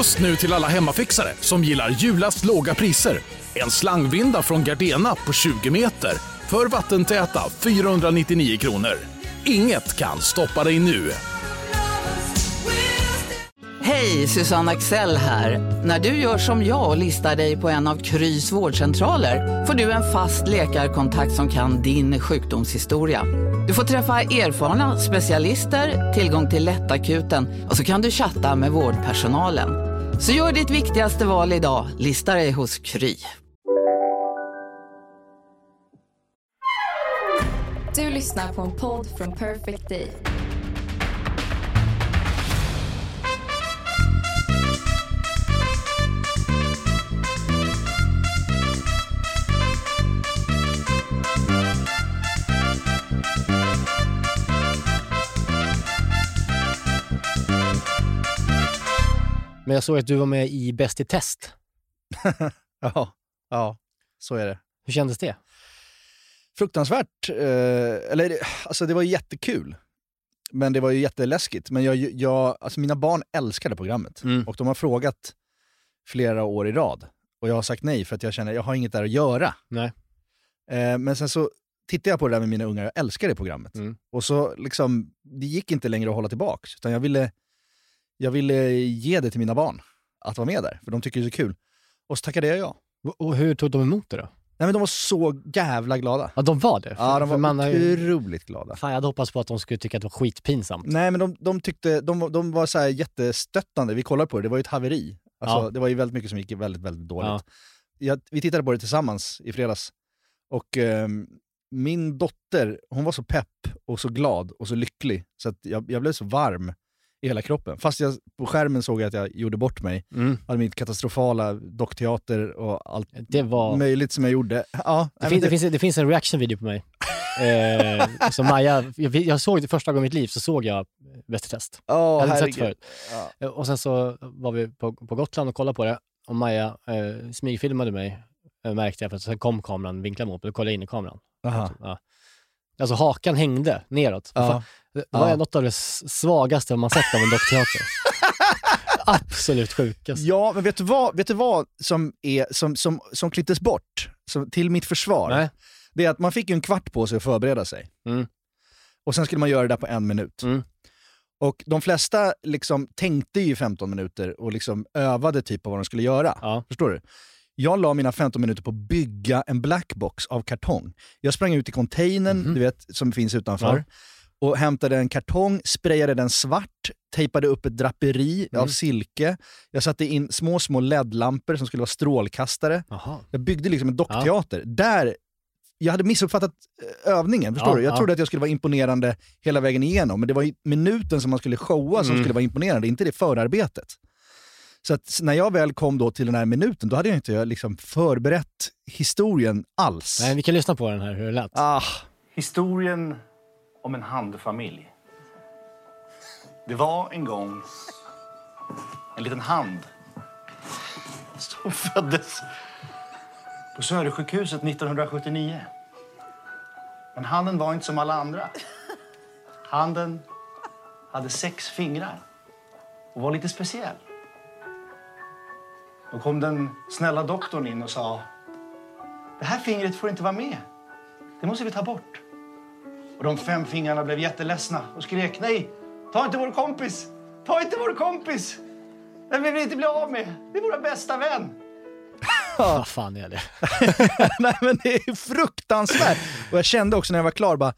Just nu till alla hemmafixare som gillar julast låga priser. En slangvinda från Gardena på 20 meter för vattentäta 499 kronor. Inget kan stoppa dig nu. Hej, Susanne Axel här. När du gör som jag och listar dig på en av Krys vårdcentraler får du en fast läkarkontakt som kan din sjukdomshistoria. Du får träffa erfarna specialister, tillgång till lättakuten och så kan du chatta med vårdpersonalen. Så gör ditt viktigaste val idag, lista dig hos Kry. Du lyssnar på en podd från Perfect Day. Men jag såg att du var med i Bäst i test. Ja, ja, så är det. Hur kändes det? Fruktansvärt. Eh, eller alltså det var jättekul. Men det var ju jätteläskigt. Men jag, jag, alltså mina barn älskade programmet. Mm. Och de har frågat flera år i rad. Och jag har sagt nej för att jag känner att jag har inget där att göra. Nej. Eh, men sen så tittade jag på det där med mina ungar, jag älskar det programmet. Mm. Och så liksom, det gick inte längre att hålla tillbaka. Utan jag ville, jag ville ge det till mina barn. Att vara med där, för de tycker det är så kul. Och så tackade jag ja. Och hur tog de emot det då? Nej men de var så jävla glada. Ja, de var det? Ja, de var man har ju- otroligt glada. Fan, jag hade hoppats på att de skulle tycka att det var skitpinsamt. Nej men de, de tyckte, de, de var så här jättestöttande. Vi kollade på det, det var ju ett haveri. Alltså, Ja. Det var ju väldigt mycket som gick väldigt, väldigt dåligt. Ja. Jag, vi tittade på det tillsammans i fredags. Och ehm, min dotter, hon var så pepp och så glad och så lycklig. Så att jag, jag blev så varm i hela kroppen. Fast jag på skärmen såg jag att jag gjorde bort mig. Mm. Hade mitt katastrofala dockteater och allt Det var... möjligt som jag gjorde. Ja, Det, finns, men det, finns, det finns en reaction-video på mig. Eh, som Maja, jag, jag såg det första gången i mitt liv, så såg jag Bäst i test. Åh, jag hade sett herregud. förut. Ja. Och sen så var vi på, på Gotland och kollade på det. Och Maja eh, smygfilmade mig, eh, märkte jag, för att sen kom kameran vinklad mot mig. Då kollade jag in i kameran. Aha. Ja. Alltså hakan hängde neråt. Ja. Det var Ja. något av det svagaste man sett av en dockteater. Absolut sjukast. Ja, men vet du vad, vet du vad som, är, som, som, som klipptes bort som, till mitt försvar? Nej. Det är att man fick en kvart på sig att förbereda sig. Mm. Och sen skulle man göra det där på en minut. Mm. Och de flesta liksom tänkte ju 15 minuter och liksom övade typ på vad de skulle göra. Ja. Förstår du? Jag la mina 15 minuter på att bygga en blackbox av kartong. Jag sprang ut i containern, Mhm. du vet, som finns utanför. Och hämtade en kartong, sprayade den svart, tejpade upp ett draperi Mm. av silke. Jag satte in små, små LED-lampor som skulle vara strålkastare. Jaha. Jag byggde liksom en dockteater. Där, jag hade missuppfattat eh, övningen, förstår Ja, du? Jag ja. trodde att jag skulle vara imponerande hela vägen igenom, men det var minuten som man skulle showa som Mm. skulle vara imponerande, inte det förarbetet. Så att när jag väl kom då till den här minuten, då hade jag inte liksom förberett historien alls. Nej, vi kan lyssna på den här, hur det lät. Ah, Historien om en handfamilj. Det var en gång en liten hand som föddes på Södersjukhuset 1979. Men handen var inte som alla andra. Handen hade sex fingrar och var lite speciell. Då kom den snälla doktorn in och sa det här fingret får inte vara med. Det måste vi ta bort. Och de fem fingrarna blev jätteledsna och skrek nej, ta inte vår kompis, ta inte vår kompis. Den vill vi inte bli av med. Det är vår bästa vän. Vad fan är det? Nej men det är fruktansvärt! Och jag kände också när jag var klar, bara,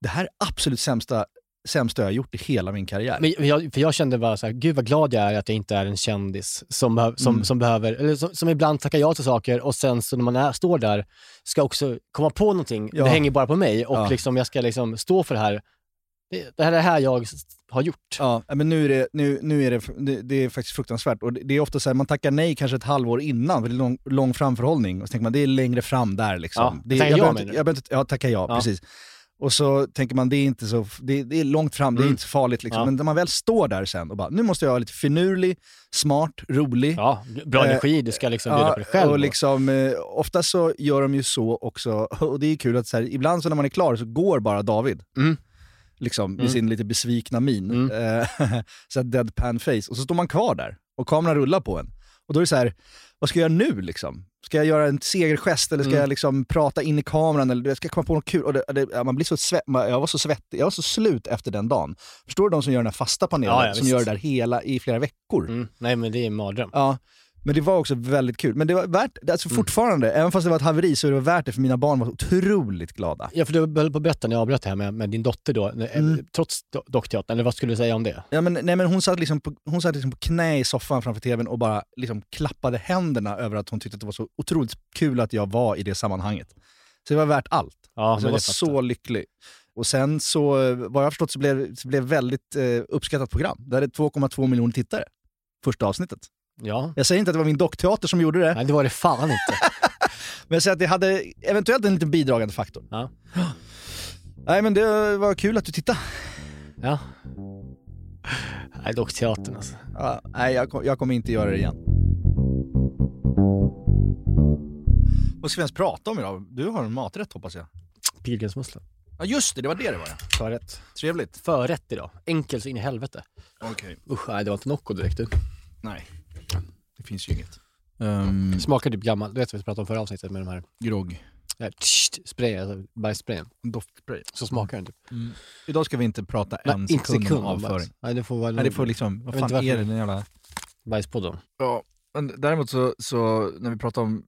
det här är absolut sämsta, sämsta jag har gjort i hela min karriär. Men jag, för jag kände bara så här, gud vad glad jag är att jag inte är en kändis som, som, Mm. som behöver, eller som, som ibland tackar ja till saker och sen så när man är, står där ska också komma på någonting. Ja. Det hänger bara på mig och Ja. liksom, jag ska liksom stå för det här. Det, det här är det här jag har gjort. Ja, men nu är det, nu, nu är det, det, det är faktiskt fruktansvärt. Och det, det är ofta så här, man tackar nej kanske ett halvår innan, för det är lång, lång framförhållning. Och så tänker man, det är längre fram där liksom. Ja, det, jag ja, behöver menar inte- du? jag behöver inte- Ja, tackar ja, Ja. precis. Och så tänker man, det är inte så, det, det är långt fram, det är Mm. inte så farligt liksom. Ja. Men när man väl står där sen och bara, nu måste jag vara lite finurlig, smart, rolig. Ja, bra Eh, energi, du ska liksom bjuda på dig själv. och liksom, eh, ofta så gör de ju så också, och det är kul att så här, ibland så när man är klar så går bara David. Mm. Liksom, Mm. sin lite besvikna min. Mm. Eh, så deadpan face. Och så står man kvar där och kameran rullar på en. Och då är det så här, vad ska jag göra nu liksom? Ska jag göra en segergest eller ska Mm. jag liksom prata in i kameran eller ska jag komma på något kul? Och det, det, man blir så svett, jag var så svettig, jag var så slut efter den dagen. Förstår du de som gör den här fasta panelen? Ja, ja, som visst. gör det där hela, i flera veckor. Mm. Nej men det är en mardröm. Ja, men det var också väldigt kul. Men det var värt, alltså Mm. fortfarande, även fast det var ett haveri så är det var värt det för mina barn var otroligt glada. Ja för du höll på att berätta när jag avbröt det här med, med din dotter då, eh, Mm. trots do- dockteatern, eller vad skulle du säga om det? Ja, men, nej, men hon satt, liksom på, hon satt liksom på knä i soffan framför tvn och bara liksom klappade händerna över att hon tyckte att det var så otroligt kul att jag var i det sammanhanget. Så det var värt allt. Ja, Alltså, jag var det fattar så lycklig. Och sen så, eh, vad jag har förstått så blev blev väldigt eh, uppskattat program. Det hade 2,2 miljoner tittare. Första avsnittet. Ja. Jag säger inte att det var min dockteater som gjorde det, Nej det var det fan inte. men jag säger att det hade eventuellt en liten bidragande faktor. Ja. Nej men det var kul att du tittade. Ja. Nej dockteatern alltså. Ja, nej, jag, kom- jag kommer inte göra det igen. Vad ska vi ens prata om idag? Du har en maträtt hoppas jag. Pilgrimsmusslor. Ja just det, det var det det var ja. Förrätt. Trevligt. Förrätt idag. Enkel så in i helvete. Okej. Usch, nej det var inte Nocco direkt du. Nej, det finns ju inget. Um, Smakar typ gammal, du vet vad vi pratade om förra avsnittet med de här, grogg. här tsch, spray, alltså bajssprayen. Doftspray. Så smakar den typ. Idag ska vi inte prata Nej, en inte sekund om avföring. Nej det får vara Nej, det får liksom, vad fan är det den jävla... bajspodden. Ja, men däremot så, så när vi pratar om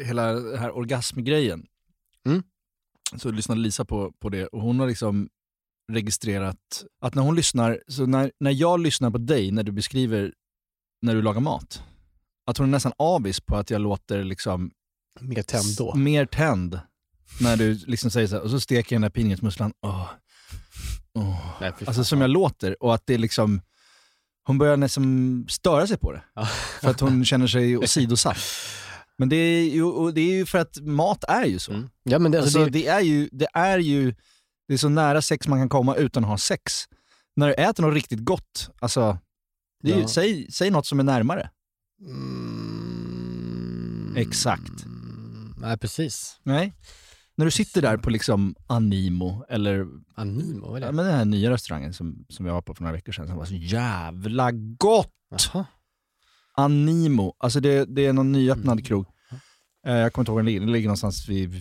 eh, hela den här orgasmgrejen, Mm. så lyssnade Lisa på, på det och hon har liksom registrerat att när hon lyssnar, så när, när jag lyssnar på dig när du beskriver när du lagar mat, att hon är nästan avis på att jag låter liksom Mer tänd då. mer tänd när du liksom säger så här, och så steker jag den där. Nej, fy fan. Alltså som jag låter och att det liksom, hon börjar nästan störa sig på det. För att hon känner sig åsidosatt. Men det är, ju, det är ju för att mat är ju så. Mm. Ja men det, alltså, Alltså, det, det, är ju, det är ju, det är så nära sex man kan komma utan att ha sex. När du äter något riktigt gott, alltså, det är ju, Ja. säg, säg något som är närmare. Mm. Exakt. Nej precis. Nej. När du sitter där på liksom Animo, eller Animo, vad är ja, det? men den här nya restaurangen som, som jag var på för några veckor sedan, som var så jävla gott! Jaha. Animo, alltså det, det är någon nyöppnad Mm. krog. Eh, jag kommer inte ihåg var den ligger, den ligger någonstans vid,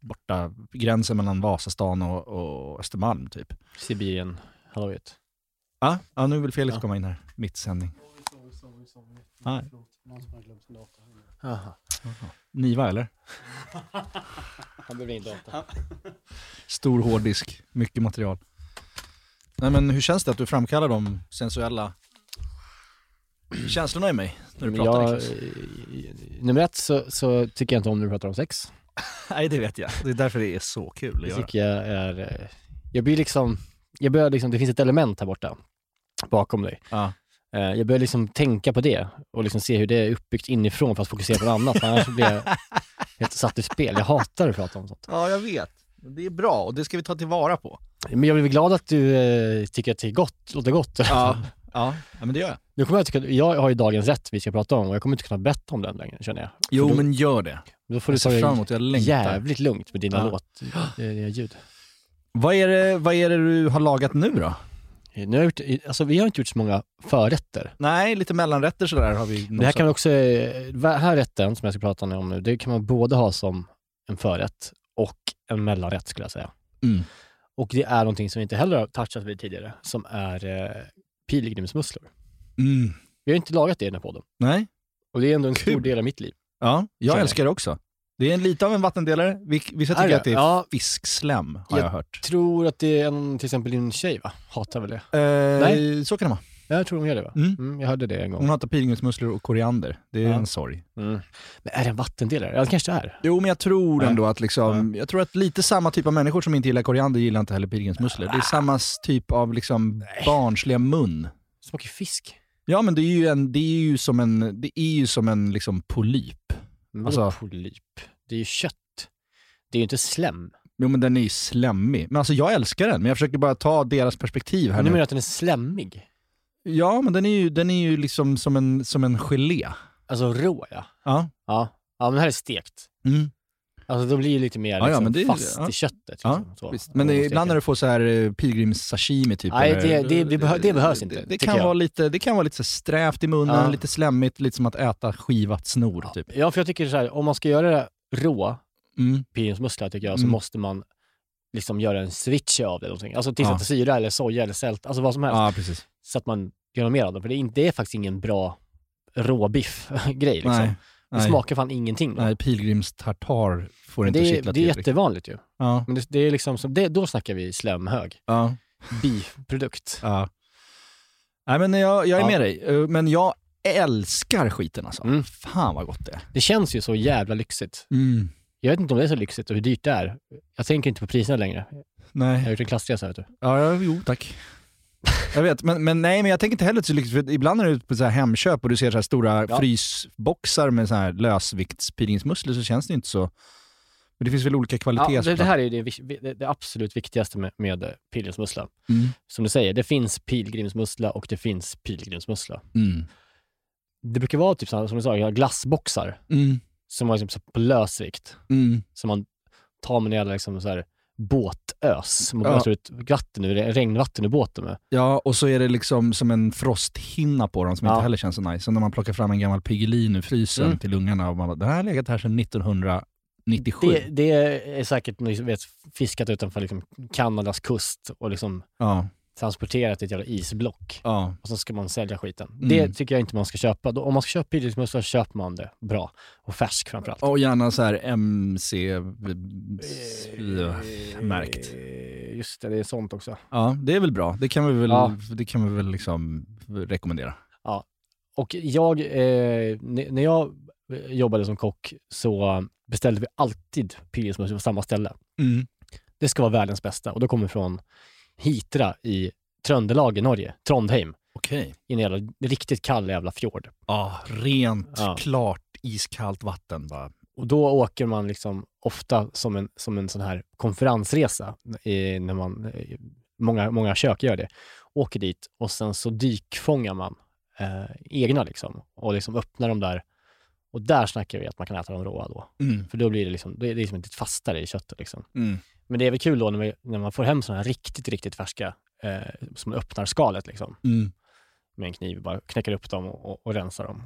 borta gränsen mellan Vasastan och, och Östermalm typ. Sibirien, halvöjet. Ja, ja nu vill Felix Ja. komma in här, mitt sändning. Nej. Niva eller? Han behöver ingen data. Stor hårddisk, mycket material. Nej men hur känns det att du framkallar de sensuella känslorna i mig när du pratar jag, Nummer ett så, så tycker jag inte om när du pratar om sex. Nej det vet jag, det är därför det är så kul att Det göra. tycker jag är... eh, Jag blir liksom... Jag börjar liksom, det finns ett element här borta, bakom dig. Ja. Eh, Jag börjar liksom tänka på det och liksom se hur det är uppbyggt inifrån för att fokusera på något annat. Annars blir jag helt satt ur spel. Jag hatar att prata om sånt. ja, jag vet. Det är bra och det ska vi ta tillvara på. Men jag blir glad att du eh, tycker att det är gott, låter gott. Ja, ja, ja men det gör jag. Nu kommer jag, tycka, jag har ju dagens rätt vi ska prata om och jag kommer inte kunna berätta om den längre känner jag. Jo då, men gör det. då får du Jag ta ser fram emot, jag längtar. jävligt lugnt med dina Ja. låt, eh, dina ljud. Vad är, det, vad är det du har lagat nu då? Nu har gjort, alltså, vi har inte gjort så många förrätter. Nej, lite mellanrätter sådär har vi Det här kan man också, eh, här rätten som jag ska prata om nu, det kan man både ha som en förrätt och en mellanrätt skulle jag säga. Mm. Och det är någonting som vi inte heller har touchat vid tidigare, som är eh, pilgrimsmusslor. Mm. Vi har inte lagat det i den här podden. Nej, Och det är ändå en stor Kul. del av mitt liv. ja, jag älskar det också. Det är en lite av en vattendelare. Vi- Vissa tycker att det är Ja. fiskslem, har jag, Jag hört. Tror att det är en, till exempel din tjej va? Hatar väl det? Eh, Nej. Så kan det vara. Ja, Jag tror hon gör det va? Mm. Mm, jag hörde det en gång. Hon hatar pilgrimsmusslor och koriander. Det är Ja. en sorg. Mm. Men är det en vattendelare? Ja, det kanske det är. Jo, men jag tror ändå att liksom, jag tror att lite samma typ av människor som inte gillar koriander gillar inte heller pilgrimsmusslor. Det är samma s- typ av liksom barnsliga mun. Smakar fisk. Ja, men det är ju, en, det är ju som en, det är ju som en liksom polyp. Men Alltså- polyp. Det är ju kött. Det är ju inte slem. Jo, men den är ju slemmig. Men alltså jag älskar den, men jag försöker bara ta deras perspektiv här Men nu. menar att den är slemmig? Ja, men den är ju, den är ju liksom som en, som en gelé. Alltså rå ja. Ja. Ja, ja men det här är stekt. Mm. Alltså då blir det lite mer Ja, ja, liksom, men det- fast ja. i köttet. Ja, Liksom. Visst. Men det, ibland när du får så här eh, pilgrims-sashimi typ. Nej, det- det- det behö- det behövs inte, Det, kan jag. vara lite, det kan vara lite så strävt i munnen, Ja. lite slemmigt, lite som att äta skivat snor typ. Ja, för jag tycker så här, om man ska göra det rå, Mm. pilgrimsmussla tycker jag, så Mm. måste man liksom göra en switch av det. någonting. Alltså tillsätta Ja. syra eller soja eller sält, alltså vad som helst. Ja. Så att man gör mer av det. För det är, inte, det är faktiskt ingen bra råbiff-grej. Liksom. Nej. Det Nej. smakar fan ingenting. Då. Nej, pilgrimstartar får inte det, kittla det är till jättevanligt ju. Ja. Men det, det är liksom, så det, då snackar vi slemhög. Ja. Biprodukt. ja. Nej, men jag, jag är Ja. med dig. Eh, Men jag älskar skiten alltså. Mm. Fan vad gott det är. Det känns ju så jävla lyxigt. Mm. Jag vet inte om det är så lyxigt och hur dyrt det är. Jag tänker inte på priserna längre. Jag Nej. har gjort en klassresa vet du. Ja, ja, jo tack. Jag vet, men, men nej, men jag tänker inte heller så lyxigt, för ibland är du ute på så här Hemköp och du ser så här stora Ja. frysboxar med så här lösviktspilgrimsmusslor så känns det inte så... Men det finns väl olika Ja, kvaliteter? det, det här är det, det, det absolut viktigaste med, med eh, pilgrimsmussla. Mm. Som du säger, det finns pilgrimsmussla och det finns pilgrimsmussla. Mm. Det brukar vara typ som du sa, glassboxar Mm. som var liksom på lösvikt. Mm. Som man tar med en jävla liksom så här båtös. Man Ja. öser ut vatten ur, regnvatten ur båten med. Ja, och så är det liksom som en frosthinna på dem som Ja. inte heller känns så nice. Som när man plockar fram en gammal Piggelin ur frysen Mm. till ungarna och man bara, den här har legat här sedan 1997. Det, det är säkert vet, fiskat utanför liksom Kanadas kust och liksom Ja, transporterat ett jävla isblock. ja. Och så ska man sälja skiten. Mm. Det tycker jag inte man ska köpa. Då- Om man ska köpa pilgrimsmussla så köper man det bra. Och färsk framförallt. Och gärna så här MC-märkt. Eh, Just det, det är sånt också. Ja, det är väl bra. Det kan vi väl, Ja. det kan vi väl liksom rekommendera. Och jag, eh, när jag eh, jobbade som kock så beställde vi alltid pilgrimsmussla på samma ställe. Mm. Det ska vara världens bästa och då kommer från Hitra i Trøndelag i Norge, Trondheim, Okej. i en jävla, riktigt kall jävla fjord. Ja, rent, Ja. klart, iskallt vatten bara. Och då åker man liksom ofta som en, som en sån här konferensresa, i, när man, eh, många, många kök gör det. Åker dit och sen så dykfångar man eh, egna liksom och liksom öppnar dem där. Och där snackar vi att man kan äta dem råa då. Mm. För då blir det liksom, det är liksom inte fastare i köttet liksom. Mm. Men det är väl kul då när, vi, när man får hem såna här riktigt, riktigt färska eh, som öppnar skalet liksom Mm. med en kniv, bara knäcker upp dem och, och, och rensar dem.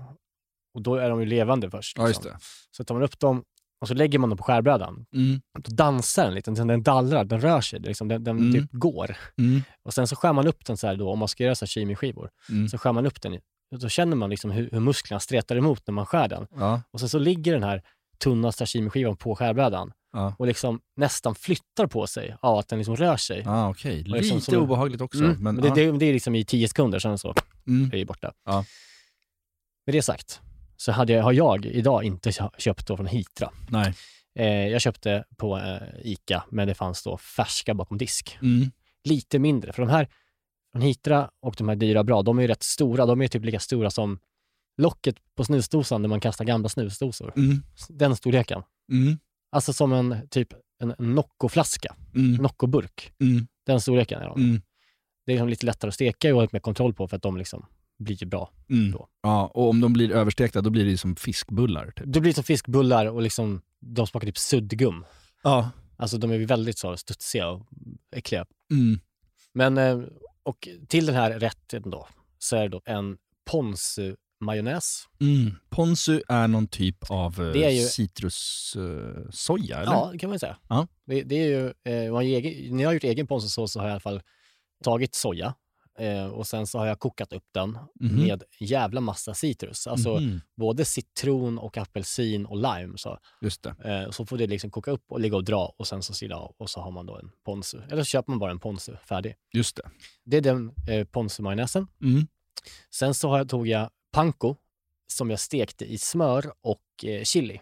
Och då är de ju levande först. Ja, liksom. det. Så tar man upp dem och så lägger man dem på skärbrädan. Mm. Då dansar den lite, den dallrar, den rör sig, liksom, den, den Mm. typ går. Mm. Och sen så skär man upp den så här då, om man ska göra sashimi-skivor, Mm. så skär man upp den. Då känner man liksom hur, hur musklerna stretar emot när man skär den. Ja. Och sen så ligger den här tunna sashimi-skivan på skärbrädan Ja. och liksom nästan flyttar på sig av att den liksom rör sig. Ah, Och liksom lite som en- obehagligt också. Mm, Men, det, det, det är liksom i tio sekunder, sen så Mm. är det borta. Ja. Med det sagt så hade jag, har jag idag inte kö- köpt då från Hitra. Nej. Eh, jag köpte på eh, Ica, men det fanns då färska bakom disk. Mm. Lite mindre, för de här från Hitra och de här dyra bra, de är ju rätt stora. De är typ lika stora som locket på snusdosan när man kastar gamla snusdosor. Mm. Den storleken. Mm. Alltså som en typ en en Nocco-flaska, Mm. Nocco-burk. Mm. Den storleken är de. Mm. Det är liksom lite lättare att steka och ha mer kontroll på för att de liksom blir ju bra. Mm. Då. Ja, och om de blir överstekta då blir det som fiskbullar. Typ. Det blir som fiskbullar och liksom, de smakar typ suddgum. Ja. Alltså de är ju väldigt så studsiga och äckliga. Mm. Men, eh, och till den här rätten då, så är det då en ponzu-majonnäs. Mm. Ponzu är någon typ av eh, ju- citrussoja, eller? Ja, det kan man ju säga. Ja. Det, det är ju, eh, när jag har gjort egen ponzusås så har jag i alla fall tagit soja eh, och sen så har jag kokat upp den Mhm. med jävla massa citrus. Alltså Mhm. både citron och apelsin och lime. Så, Just det. eh, så får det liksom koka upp och ligga och dra och sen så sila av och så har man då en ponzu. Eller så köper man bara en ponzu färdig. Just det. Det är den eh, ponzu-majonnäsen. Mm. Sen så har jag, tog jag panko som jag stekte i smör och eh, chili.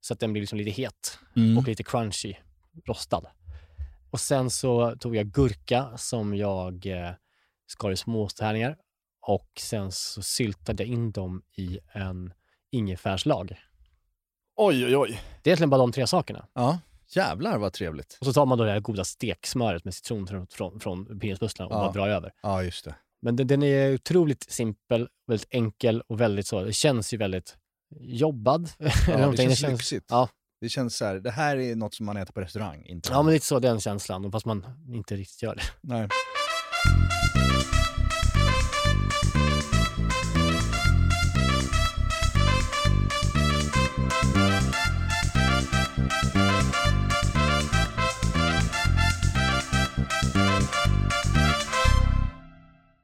Så att den blir liksom lite het Mm. och lite crunchy, rostad. Och sen så tog jag gurka som jag eh, skar i små tärningar och sen så syltade jag in dem i en ingefärslag. Oj, oj, oj. Det är egentligen bara de tre sakerna. Ja. Jävlar vad trevligt. Och så tar man då det här goda steksmöret med citron från, från, från pilgrimsmusslan och Ja. bara drar över. Ja, just det. Men den, den är otroligt simpel, väldigt enkel och väldigt så, det känns ju väldigt jobbad. Ja, det känns känns, lyxigt. Ja, Det känns så här, det här är något som man äter på restaurang. Inte Ja, men lite så den känslan, fast man inte riktigt gör det. Nej.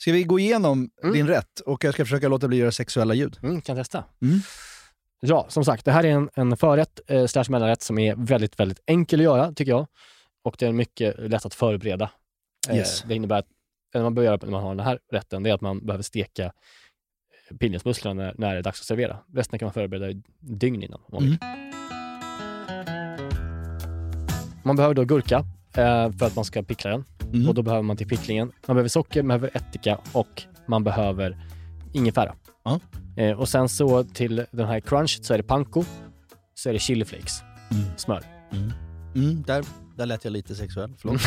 Ska vi gå igenom Mm. din rätt? Och jag ska försöka låta bli att göra sexuella ljud. Mm, kan testa. Mm. Ja, som sagt, det här är en, en förrätt eh, slash mellanrätt som är väldigt, väldigt enkel att göra, tycker jag. Och det är mycket lätt att förbereda. Eh, Yes. Det innebär att det man bör göra när man har den här rätten, det är att man behöver steka pilgrimsmusslarna när, när det är dags att servera. Resten kan man förbereda i dygn innan. Om man, vill. man behöver då gurka eh, för att man ska pickla den. Mm. Och då behöver man till picklingen, man behöver socker, man behöver ättika och man behöver ingefära. Ja. Eh, och sen så till den här crunch så är det panko, så är det chili flakes, Mm. smör. Mm, där, där lät jag lite sexuell, förlåt.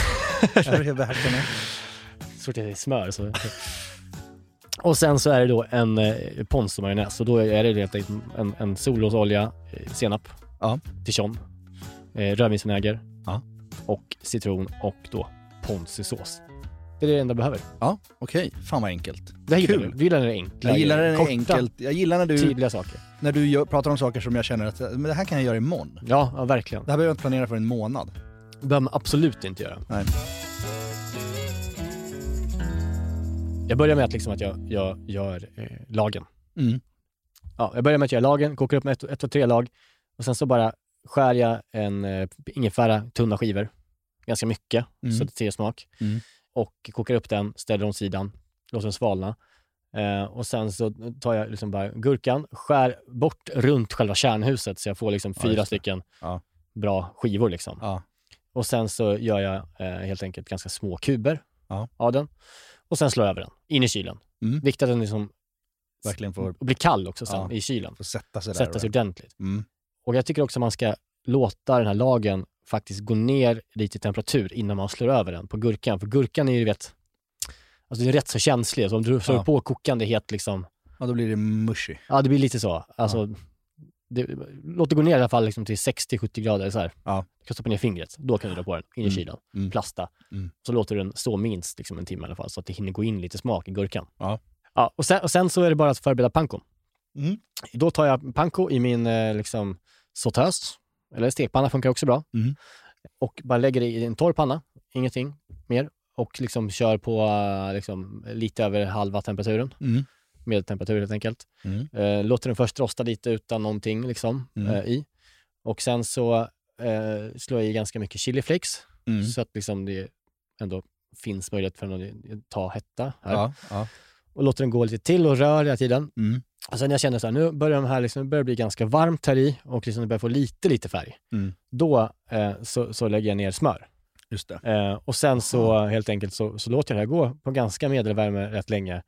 jag behärskar mig. Så fort det är smör så... och sen så är det då en eh, ponzo-majonnäs och då är det helt enkelt en, en solrosolja, eh, senap, Ja. dijon, eh, rödvinsvinäger Ja. och citron och då ponzu-sås. Det är det enda jag behöver. Ja, okej. Fan vad enkelt. Det här gillar Kul. du. Du gillar när det är enkla Jag gillar när det är Korta, enkelt. Jag gillar när du, tydliga saker. när du gör, pratar om saker som jag känner att men det här kan jag göra imorgon. Ja, ja, verkligen. Det här behöver jag inte planera för en månad. Det behöver man absolut inte göra. Nej. Jag börjar med att, liksom att jag, jag gör eh, lagen. Mm. Ja, jag börjar med att göra lagen, kokar upp med ett, ett och tre lag och sen så bara skär jag en eh, ingefära, tunna skivor, ganska mycket, Mm. så att det ger smak. Mm. Och kokar upp den, ställer åt sidan, låter den svalna. Eh, och sen så tar jag liksom bara gurkan, skär bort runt själva kärnhuset så jag får liksom fyra stycken Ja. bra skivor. Liksom. Ja. Och sen så gör jag eh, helt enkelt ganska små kuber av den. Och sen slår jag över den, in i kylen. Mm. Viktigt att den liksom Verkligen får, blir kall också sen i kylen. får sätta sig. Sätta sig ordentligt. Mm. Och jag tycker också man ska låta den här lagen faktiskt gå ner lite i temperatur innan man slår över den på gurkan. För gurkan är ju vet, alltså det är rätt så känslig. Så om du slår Ja. på kokande helt liksom, Ja, då blir det mushy. ja det blir lite så. Alltså, det, låt det gå ner i alla fall liksom till 60-70 grader så här. Ja. Du kan stoppa ner fingret, då kan du dra på den in i Mm. kylen. Mm. Plasta. Mm. Så låter du den stå minst liksom, en timme i alla fall så att det hinner gå in lite smak i gurkan. Ja. Ja, och, sen, och sen så är det bara att förbereda panko. Mm. Då tar jag panko i min eh, liksom, sautös, eller stekpanna funkar också bra. Mm. Och bara lägger det i en torr panna, ingenting mer. Och liksom kör på liksom, lite över halva temperaturen, Mm. medeltemperatur helt enkelt. Mm. Eh, låter den först rosta lite utan någonting liksom, Mm. eh, i. Och sen så eh, slår jag i ganska mycket chili flakes Mm. så att liksom det ändå finns möjlighet för den att ta hetta här. Ja, ja. Och låter den gå lite till och rör hela tiden. Mm. Och sen när jag känner så här, nu börjar de här liksom, börjar bli ganska varmt här i och liksom det börjar få lite, lite färg. Mm. Då eh, så, så lägger jag ner smör. Just det. Eh, och sen så helt enkelt så, så låter jag det här gå på ganska medelvärme rätt länge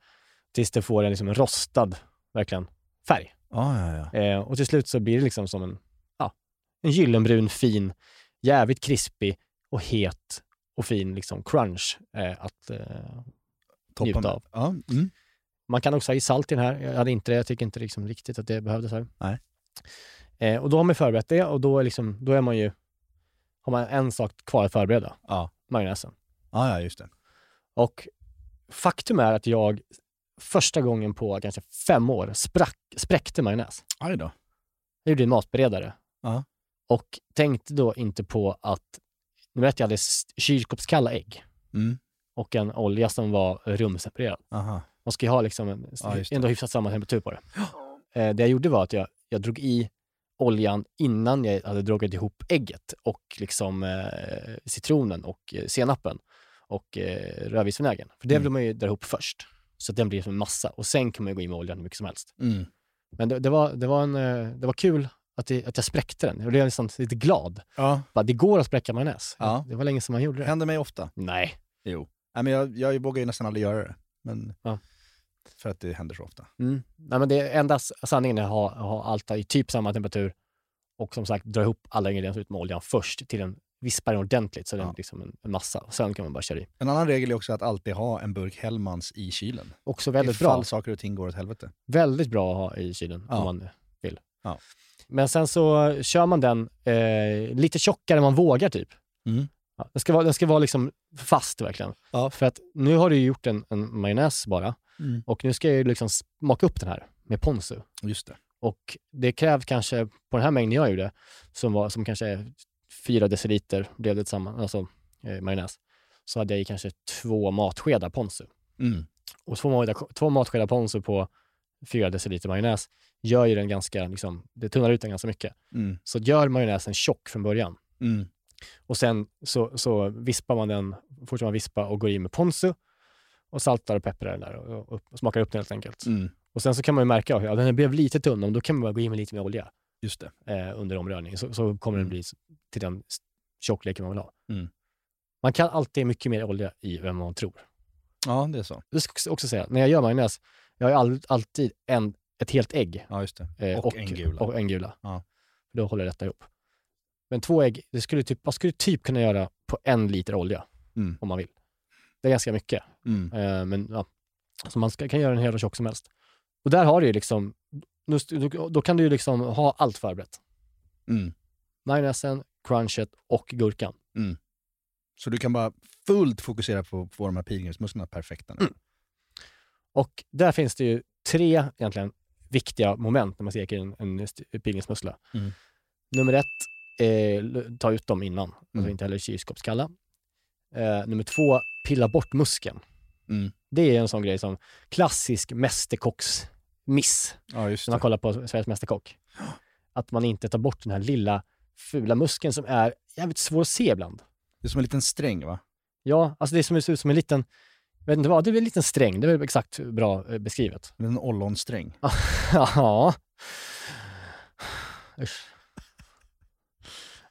tills det får en, liksom rostad, verkligen, färg. Ja, ja, ja. Eh, och till slut så blir det liksom som en, ja, en gyllenbrun, fin, jävligt krispig och het och fin liksom crunch eh, att eh, Toppen. njuta av. Ja. Mm. Man kan också ha i salt i den här. Jag hade inte det. Jag tycker inte liksom riktigt att det behövdes här. Nej. Eh, och då har man förberett det och då är, liksom, då är man ju, har man en sak kvar att förbereda. Ja. Majonnäsen. ja, ja, just det. Och faktum är att jag första gången på kanske fem år sprack, spräckte majonnäs. Aj då. Jag gjorde en matberedare. Ja. Och tänkte då inte på att, nu vet jag hade kylskåpskalla ägg Mm. Och en olja som var rumsseparerad. Aha. Man ska ju ha liksom en, Ja, ändå hyfsat samma temperatur på det. Eh, det jag gjorde var att jag, jag drog i oljan innan jag hade dragit ihop ägget och liksom eh, citronen och eh, senapen och eh, rödvinsvinägern. För det Mm. vill man ju dra ihop först. så att den blir som en massa. Och sen kan man ju gå in med oljan hur mycket som helst. Mm. Men det, det, var, det, var, en, eh, det var kul att, det, att jag spräckte den. Jag blev nästan lite glad. Ja, Bara, det går att spräcka majonnäs. Ja. Det var länge sedan man gjorde det det. händer mig ofta. Nej. Jo. Nej, men jag, jag vågar ju nästan aldrig göra det. Men Ja. För att det händer så ofta. Mm. Nej, men det enda sanningen är att ha, ha allt i typ samma temperatur och som sagt dra ihop alla ingredienser ut med oljan först till en vispar den ordentligt så den Ja. liksom en, en massa. Och sen kan man bara köra i. En annan regel är också att alltid ha en burk Hellmans i kylen. Också väldigt Ifall bra. saker och ting går åt helvete. Väldigt bra att ha i kylen Ja. om man vill. Ja. Men sen så kör man den eh, lite tjockare än man vågar typ. Mm. Ja, den, ska vara, den ska vara liksom fast verkligen. Ja. För att nu har du gjort en, en majonnäs bara Mm. och nu ska jag ju liksom smaka upp den här med ponzu. Just det. Och det krävs kanske, på den här mängden jag gjorde, som, var, som kanske är fyra deciliter, blev det alltså eh, majonnäs, så hade jag i kanske två matskedar ponzu. Mm. Och två, två matskedar ponzu på fyra deciliter majonnäs gör ju den ganska, liksom, det tunnar ut den ganska mycket. Mm. Så gör majonnäsen tjock från början. Mm. Och sen så, så vispar man den, fortsätter man vispa och går in med ponzu och saltar och pepprar den där och, och, och smakar upp den helt enkelt. Mm. Och sen så kan man ju märka att ja, den blev lite tunn, men då kan man bara gå in med lite mer olja Just det. eh, under omrörning. Så, så kommer den Mm. bli s- till den tjockleken man vill ha. Mm. Man kan alltid mycket mer olja i än man tror. Ja, det är så. Det ska jag också säga, när jag gör majonnäs, jag har all, alltid en, ett helt ägg Ja, just det. eh, Och en gula. Och en gula. Ja. För då håller detta ihop. Men två ägg, det skulle typ, man skulle typ kunna göra på en liter olja Mm. om man vill. Det är ganska mycket. Mm. Eh, men ja, så man ska, kan göra den och tjock som helst. Och där har du ju liksom, då, då, kan du ju liksom ha allt förberett. Mm. Majonnäsen, crunchet och gurkan. Så du kan bara fullt fokusera på att få de här pilgrimsmusklerna perfekta nu. Mm. Och där finns det ju tre egentligen viktiga moment när man steker en, en pilgrimsmussla. Mm. Nummer ett, eh, ta ut dem innan, alltså Mm. inte heller kylskåpskalla. Eh, nummer två, pilla bort muskeln. Mm. Det är en sån grej som klassisk mästerkocksmiss. Ja, just när man det. kollar på Sveriges Mästerkock. Att man inte tar bort den här lilla fula muskeln som är jävligt svår att se ibland. Det är som en liten sträng, va? Ja, alltså det är som det ser ut som en liten, jag vet inte vad, det är en liten sträng, det är väl exakt bra eh, beskrivet. En ollonsträng. Ja. Usch.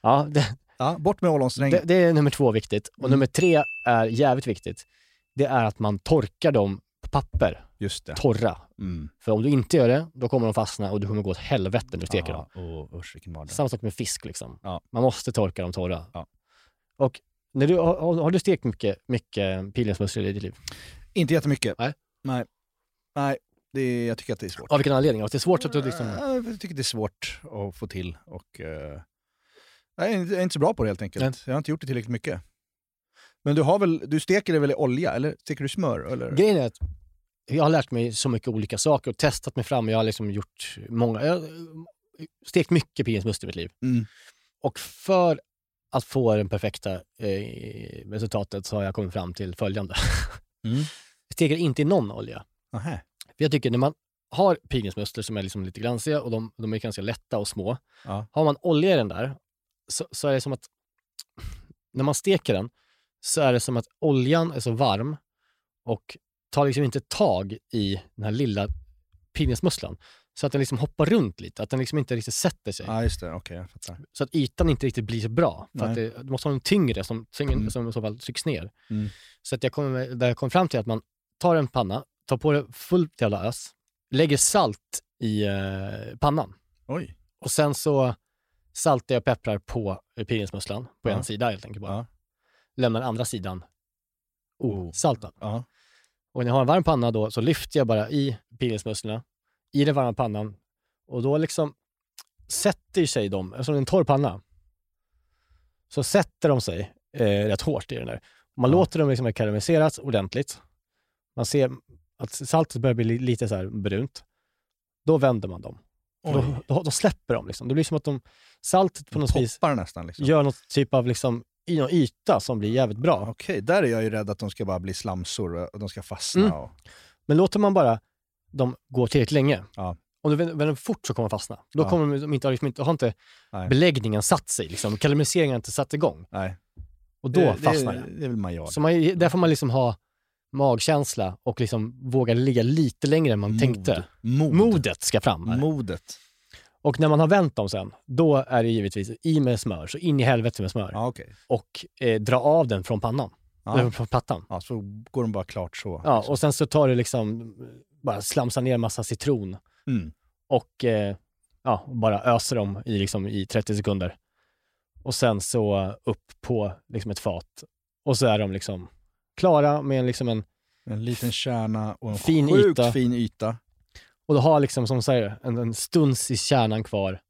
Ja, det, Ja, bort med det, ollonsträngen. det är nummer två viktigt. Och Mm. nummer tre är jävligt viktigt. Det är att man torkar dem på papper, Just det. torra. Mm. För om du inte gör det, då kommer de fastna och du kommer gå åt helvete när du steker dem. Ja, åh, usch, vilken mardröm. Samma sak med fisk. Liksom. Ja. Man måste torka dem torra. Ja. Och när du, har, har du stekt mycket, mycket pilgrimsmusslor i ditt liv? Inte jättemycket. Nej. Nej. Nej, det är, jag tycker att det är svårt. Av vilken anledning? Att det är svårt att du liksom... Ja, Jag tycker det är svårt att få till och eh, jag, är inte, jag är inte så bra på det helt enkelt. Nej. Jag har inte gjort det tillräckligt mycket. Men du, har väl, du steker det väl i olja, eller steker du smör? Eller? Grejen är att jag har lärt mig så mycket olika saker och testat mig fram. Jag har liksom gjort många... Jag har stekt mycket pilgrimsmusslor i mitt liv. Mm. Och för att få det perfekta eh, resultatet så har jag kommit fram till följande. Mm. Jag steker inte i någon olja. Nähä. För jag tycker när man har pilgrimsmusslor som är liksom lite glansiga och de, de är ganska lätta och små. Ja. Har man olja i den där så, så är det som att när man steker den så är det som att oljan är så varm och tar liksom inte tag i den här lilla pilgrimsmusslan. Så att den liksom hoppar runt lite, att den liksom inte riktigt sätter sig. Ja, just det. Okej, jag fattar. Så att ytan inte riktigt blir så bra. För att det, du måste ha en tyngre som, tyngre, Mm. som i så fall trycks ner. Mm. Så att jag med- där jag kom fram till att man tar en panna, tar på det fullt jävla ös, lägger salt i eh, pannan Oj. och sen så saltar jag och pepprar på pilgrimsmusslan på Ja. en sida helt enkelt bara. Ja. Lämnar andra sidan osaltad. Ja. Och när jag har en varm panna då så lyfter jag bara i pilgrimsmusslorna i den varma pannan och då liksom sätter sig de, eftersom det är en torr panna, så sätter de sig eh, rätt hårt i den där. Man Ja. låter dem liksom karamelliseras ordentligt. Man ser att saltet börjar bli li- lite så här brunt. Då vänder man dem. Då, då, då släpper de liksom. Det blir som att de, saltet på något vis nästan liksom. gör något typ av liksom, i någon yta som blir jävligt bra. Okej, där är jag ju rädd att de ska bara bli slamsor och de ska fastna. Mm. Och... Men låter man bara dem gå tillräckligt länge, Ja. om du vänder vänder fort så kommer de fastna. Då Ja. kommer de inte, liksom inte, har inte Nej. beläggningen satt sig, liksom. karamelliseringen har inte satt igång. Nej. Och då det, fastnar det. det. Det är väl major. Så man, där får man liksom ha, magkänsla och liksom våga ligga lite längre än man tänkte. Mod. Modet ska fram. här. Modet. Och när man har vänt dem sen, då är det givetvis i med smör, så in i helvete med smör. Ja, okej. Och eh, dra av den från pannan, Ja. eller från plattan. Ja, så går de bara klart så. Ja, och sen så tar du liksom, bara slamsar ner massa citron Mm. och eh, ja, bara öser dem i, liksom, i 30 sekunder. Och sen så upp på liksom, ett fat. Och så är de liksom klara med en, liksom en, En liten kärna och en Fin sjukt yta. fin yta. och du har liksom som säger en, en stuns i kärnan kvar.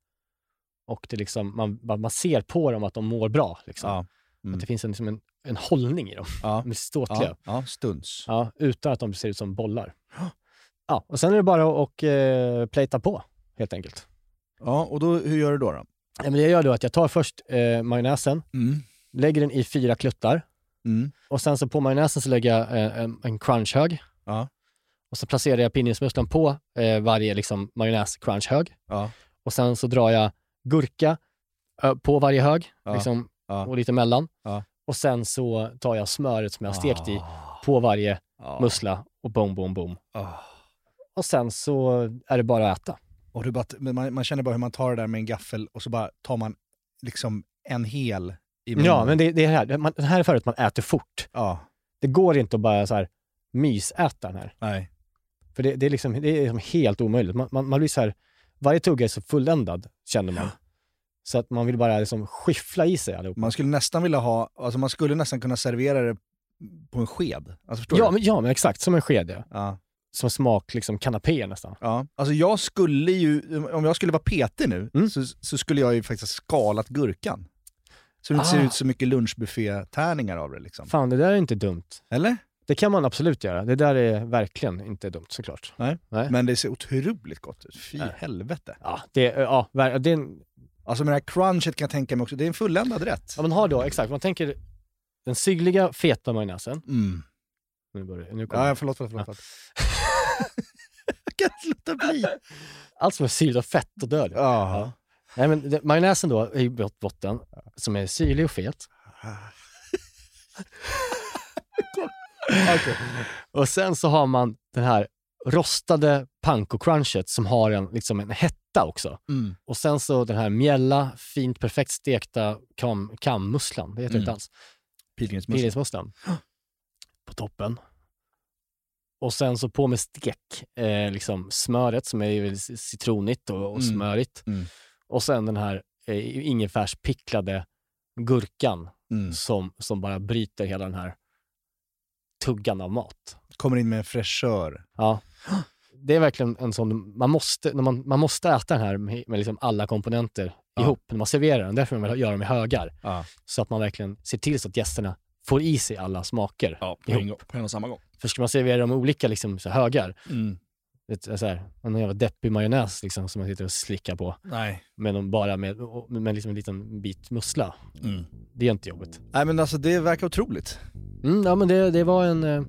Och det liksom, man, man ser på dem att de mår bra. Liksom. Ja. Mm. Att det finns en, liksom en, en hållning i dem. Ja. De är ståtliga. Ja, ja, stuns. Ja, utan att de ser ut som bollar. Ja, och sen är det bara att och, eh, plata på, helt enkelt. Ja, och då, hur gör du då? då? Ja, men det jag gör då är att jag tar först eh, majonnäsen, Mm. lägger den i fyra kluttar Mm. och sen så på majonnäsen så lägger jag eh, en, en crunchhög. Ja. Och så placerar jag pinjensmusseln på eh, varje liksom, majonnäs-crunchhög. Ja. Och sen så drar jag gurka ö, på varje hög Ja. liksom, och lite mellan. Och sen så tar jag smöret som jag har stekt i Ah. på varje Ja. mussla och boom, boom, boom. Ah. Och sen så är det bara att äta. Och du bara, man, man känner bara hur man tar det där med en gaffel och så bara tar man liksom en hel. Ja, men det, det är här. Man, det här är för att man äter fort. Ja, Det går inte att bara så här mysäta den här. nej. För det, det är liksom, det är liksom helt omöjligt. Man, man, man blir så här, varje tugga är så fulländad, känner man. Så att man vill bara liksom skyffla i sig allihop. Man skulle nästan vilja ha, alltså man skulle nästan kunna servera det på en sked. Alltså förstår Ja du? men, ja, men exakt. Som en sked, ja. Ja. Som smak, liksom kanapé nästan. ja. Alltså jag skulle ju, om jag skulle vara PT nu, Mm. så, så skulle jag ju faktiskt ha skalat gurkan. Så det inte ser Ah. ut så mycket lunchbuffé-tärningar av det liksom. Fan, det där är inte dumt. Eller? Det kan man absolut göra. Det där är verkligen inte dumt såklart. Nej. Nej. Men det ser otroligt gott ut. Fy Nej. helvete. Ja, det, ja, det är en, Alltså med det här crunchet kan jag tänka mig också, det är en fulländad rätt. ja, man har då, exakt, man tänker den syrliga, feta majonnäsen. Mm. Nu börjar nu kommer Ja, förlåt, förlåt, förlåt. förlåt. jag kan inte låta bli. Allt som är syrligt och fett och dör. Ja. Nej, men det, majonnäsen då är i bot- botten, som är syrlig och fet. Och sen så har man den här rostade panko-crunchet som har en, liksom en hetta också. Mm. Och sen så den här mjälla, fint perfekt stekta kam, kammusslan, det heter Mm. inte alls, Pilgrimsmusslan. på toppen. Och sen så på med stek, eh, liksom smöret som är citronigt och, och Mm. smörigt. Mm. Och sen den här eh, ingefärspicklade gurkan Mm. som, som bara bryter hela den här tuggan av mat. Kommer in med en fräschör. Ja. Det är verkligen en sån, man måste, när man, man måste äta den här med, med liksom alla komponenter Ja. ihop när man serverar den. Därför vill man göra dem i högar. Ja. Så att man verkligen ser till så att gästerna får i sig alla smaker. Ja, på en gång. På en och samma gång. För ska man servera dem i olika liksom, så högar, Mm. Ett, så här, en jävla deppig majonnäs liksom, som man sitter och slickar på, Nej. men bara med, med liksom en liten bit mussla. Mm. Det är inte jobbigt. Nej men alltså det verkar otroligt. Mm, ja, men det, det var en, eh,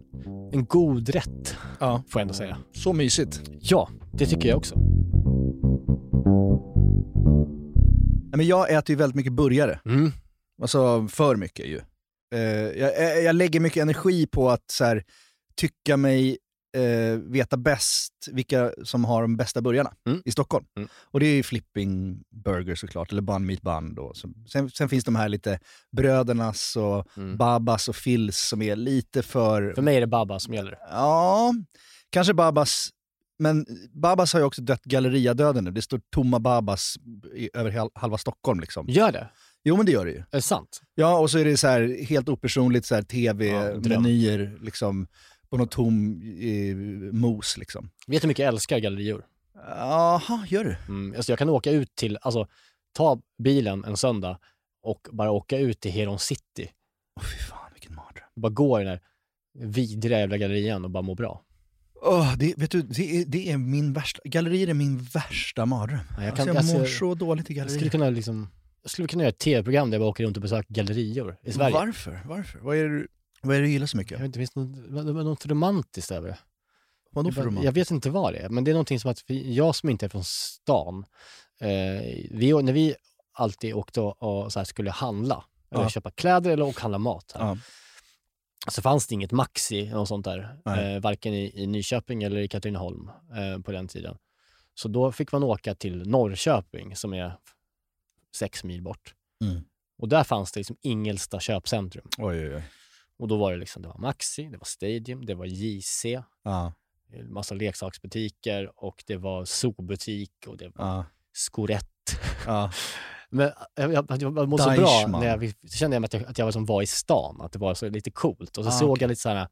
en god rätt, Ja. får jag ändå säga. Så mysigt. Ja, det tycker jag också. Nej, men jag äter ju väldigt mycket burgare. Mm. Alltså för mycket ju. Eh, jag, jag- jag lägger mycket energi på att så här, tycka mig eh, veta bäst vilka som har de bästa burgarna Mm. i Stockholm. Mm. Och det är ju Flipping Burger såklart, eller Bun Meat Bun då. Sen, sen finns de här lite Brödernas och Mm. Babas och Phils som är lite för... För mig är det Baba som gäller. Ja, kanske Babas. Men Babas har ju också dött Galleria-döden nu. Det står tomma Babas i, över halva Stockholm liksom. Gör det? Jo men det gör det ju. Är det sant? Ja, och så är det så här helt opersonligt så här Ja, tv-menyer liksom, på något tom eh, mos. Liksom. Vet du hur mycket jag älskar gallerior? Jaha, gör du? Mm, alltså jag kan åka ut till, alltså ta bilen en söndag och bara åka ut till Heron City. Åh fy fan, vilken mardröm. Bara gå i den där vidriga jävla gallerian och bara må bra. Åh, det, vet du, det, är, det är min värsta, gallerier är min värsta mardröm. Ja, jag Jag, kan- alltså, jag mår alltså, så dåligt i Jag skulle gallerier. kunna liksom, jag skulle kunna göra ett tv-program där jag bara åker runt och besöker gallerior i Sverige. Varför? Varför? Vad är, det, du- vad är det du gillar så mycket? Jag vet inte, finns det något, vad- vad- något romantiskt över det? Vadå för jag, roman? jag vet inte vad det är, men det är någonting som att vi, jag som inte är från stan, eh, vi, när vi alltid åkte och, och så skulle handla, eller Ja. köpa kläder eller och handla mat, här, Ja. så fanns det inget Maxi och sånt där, eh, varken i, i Nyköping eller i Katrineholm eh, på den tiden. Så då fick man åka till Norrköping som är sex mil bort. Mm. Och där fanns det liksom Ingelsta köpcentrum. Oj, oj, oj. Och då var det liksom, det var Maxi, det var Stadium, det var JC, Ja, en massa leksaksbutiker och det var zoobutik och det var ja, Skorett. ja. Men jag, jag, jag, jag mådde så bra när jag så kände jag att jag, att jag liksom var i stan, att det var så lite coolt. Och så Ah, såg okej. jag lite sådana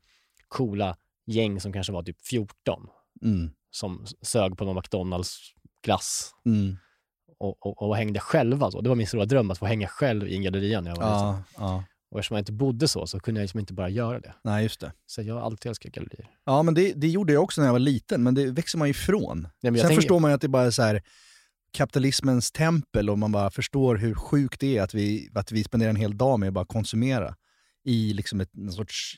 coola gäng som kanske var typ 14 Mm. som sög på någon McDonalds-glass Mm. och, och, och hängde själva. Så. Det var min stora dröm att få hänga själv i en galleria när jag var liten. Ja, ja. Och eftersom jag inte bodde så, så kunde jag liksom inte bara göra det. Nej, just det. Så jag har alltid älskat gallerier. Ja, men det, det gjorde jag också när jag var liten, men det växer man ju ifrån. Nej, men jag Sen tänker- förstår man ju att det bara är så här kapitalismens tempel och man bara förstår hur sjukt det är att vi, att vi spenderar en hel dag med att bara konsumera i liksom ett, en sorts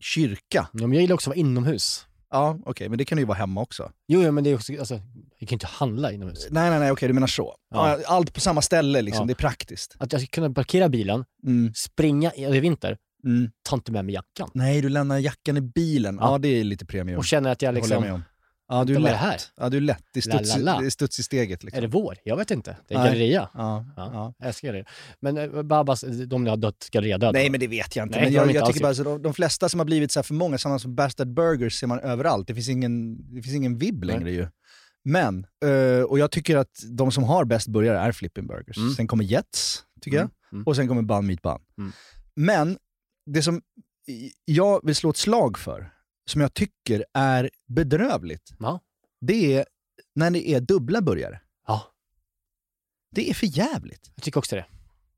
kyrka. Ja, men jag gillar också att vara inomhus. Ja, okej, men det kan ju vara hemma också. Jo, jo men det är också, alltså, jag kan ju inte handla inomhus. Nej, nej, nej, okej, du menar så. Ja. Ja. Allt på samma ställe, liksom. Ja. det är praktiskt. Att jag ska kunna parkera bilen, Mm, springa, i- är vinter, mm. ta inte med mig jackan. Nej, du lämnar jackan i bilen. Ja, Ja. det är lite premium. Och känner att jag jag liksom, om. Ja, du är lätt. här? Ja, du är lätt. Det är studs, la, la. Studs i steget. Liksom. är det vår? Jag vet inte. Det är Nej. galleria. Ja, Ja, ja. Jag älskar det. Men eh, Babas, de har dött galleria-död. Nej, men det vet jag inte. Nej, men jag, jag alls tycker bara så de, de flesta som har blivit så här för många, samma som Bastard Burgers ser man överallt. Det finns ingen, det finns ingen vibb Nej. längre ju. Men, eh, och jag tycker att de som har bäst burgare är Flippin' Burgers. Mm. Sen kommer Jets, tycker Mm, jag. mm. Och sen kommer Bun Meat Bun. Mm. Men, det som jag vill slå ett slag för, som jag tycker är bedrövligt, Ja. det är när det är dubbla burgare. Ja, Det är för jävligt. jag tycker också det.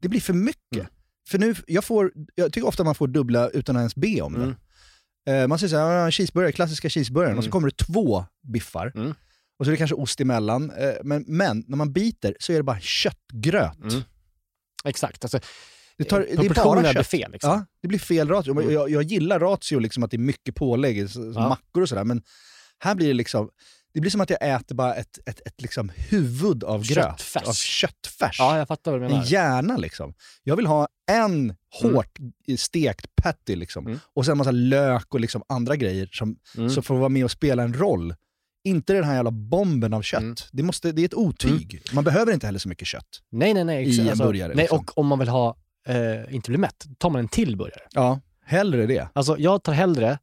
Det blir för mycket. Mm. För nu, jag, får, jag tycker ofta man får dubbla utan att ens be om det. Mm. Eh, man säger såhär, cheeseburgare, klassiska cheeseburgaren, och så Mm. kommer det två biffar. Mm. Och så är det kanske ost emellan. Eh, men, men när man biter så är det bara köttgröt. Mm. Exakt. Alltså, Det, tar, det är bara kött. fel. Liksom. Ja, det blir fel ratio. Mm. Jag, jag gillar ratio, liksom att det är mycket pålägg, som Ja. mackor och sådär. Men här blir det liksom, det blir som att jag äter bara ett, ett, ett liksom huvud av gröt. Köttfärs. Av köttfärs. Ja, jag fattar vad du En menar. hjärna liksom. Jag vill ha en hårt stekt patty liksom. Mm. Och sen massa lök och liksom andra grejer som, Mm. som får vara med och spela en roll. Inte den här jävla bomben av kött. Mm. Det, måste, det är ett otyg. Man behöver inte heller så mycket kött. Nej, nej, nej. i en Alltså, burgare, Nej, liksom. och om man vill ha, eh, inte bli mätt, tar man en till burgare. Ja, hellre det. Alltså jag tar hellre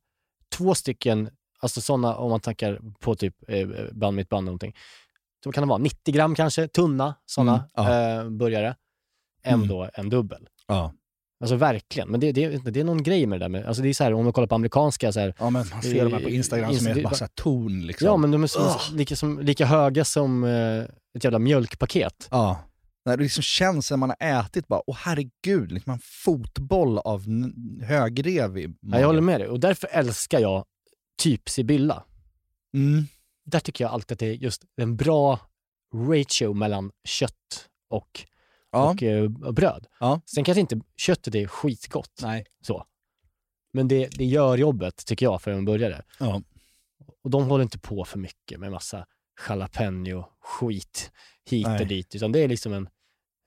två stycken, alltså sådana om man tankar på typ eh, band mitt band eller någonting. Så kan det vara 90 gram kanske, tunna sådana Mm, eh, burgare, än Mm. då en dubbel. Ja. Alltså verkligen. Men det, det, det är någon grej med det där med, alltså det är så här om man kollar på amerikanska så här, ja, men man ser de här på Instagram som är bara så ton liksom. ja men de är Ugh. lika, som, lika höga som eh, ett jävla mjölkpaket. Ja. När det liksom känns när man har ätit bara, åh herregud, liksom en fotboll av högrev i Ja, jag håller med dig och därför älskar jag typ Sibylla. Mm. Där tycker jag alltid att det är just en bra ratio mellan kött och, Ja. och eh, bröd. Ja. Sen kanske inte köttet är skitgott, Nej. så. men det, det gör jobbet tycker jag för en burgare. Ja. Och de håller inte på för mycket med massa jalapeno skit hit Nej. och dit, utan det är liksom en,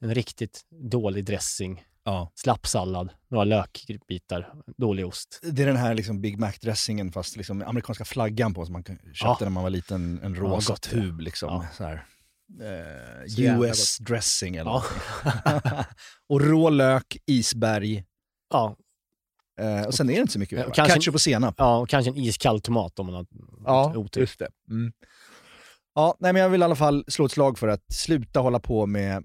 en riktigt dålig dressing, Ja. slapp sallad, några lökbitar, dålig ost. Det är den här liksom Big Mac-dressingen fast liksom amerikanska flaggan på som man köpte Ja. när man var liten. En Ja, rosa ja. tub liksom. Ja. Eh, Jävla US dressing eller Ja. Och rå lök, isberg. Ja, Eh, och sen är det inte så mycket mer. Ja, kanske- Ketchup och senap. ja, och kanske en iskall tomat om man har otur. just det. Mm. Ja, nej, men jag vill i alla fall slå ett slag för att sluta hålla på med...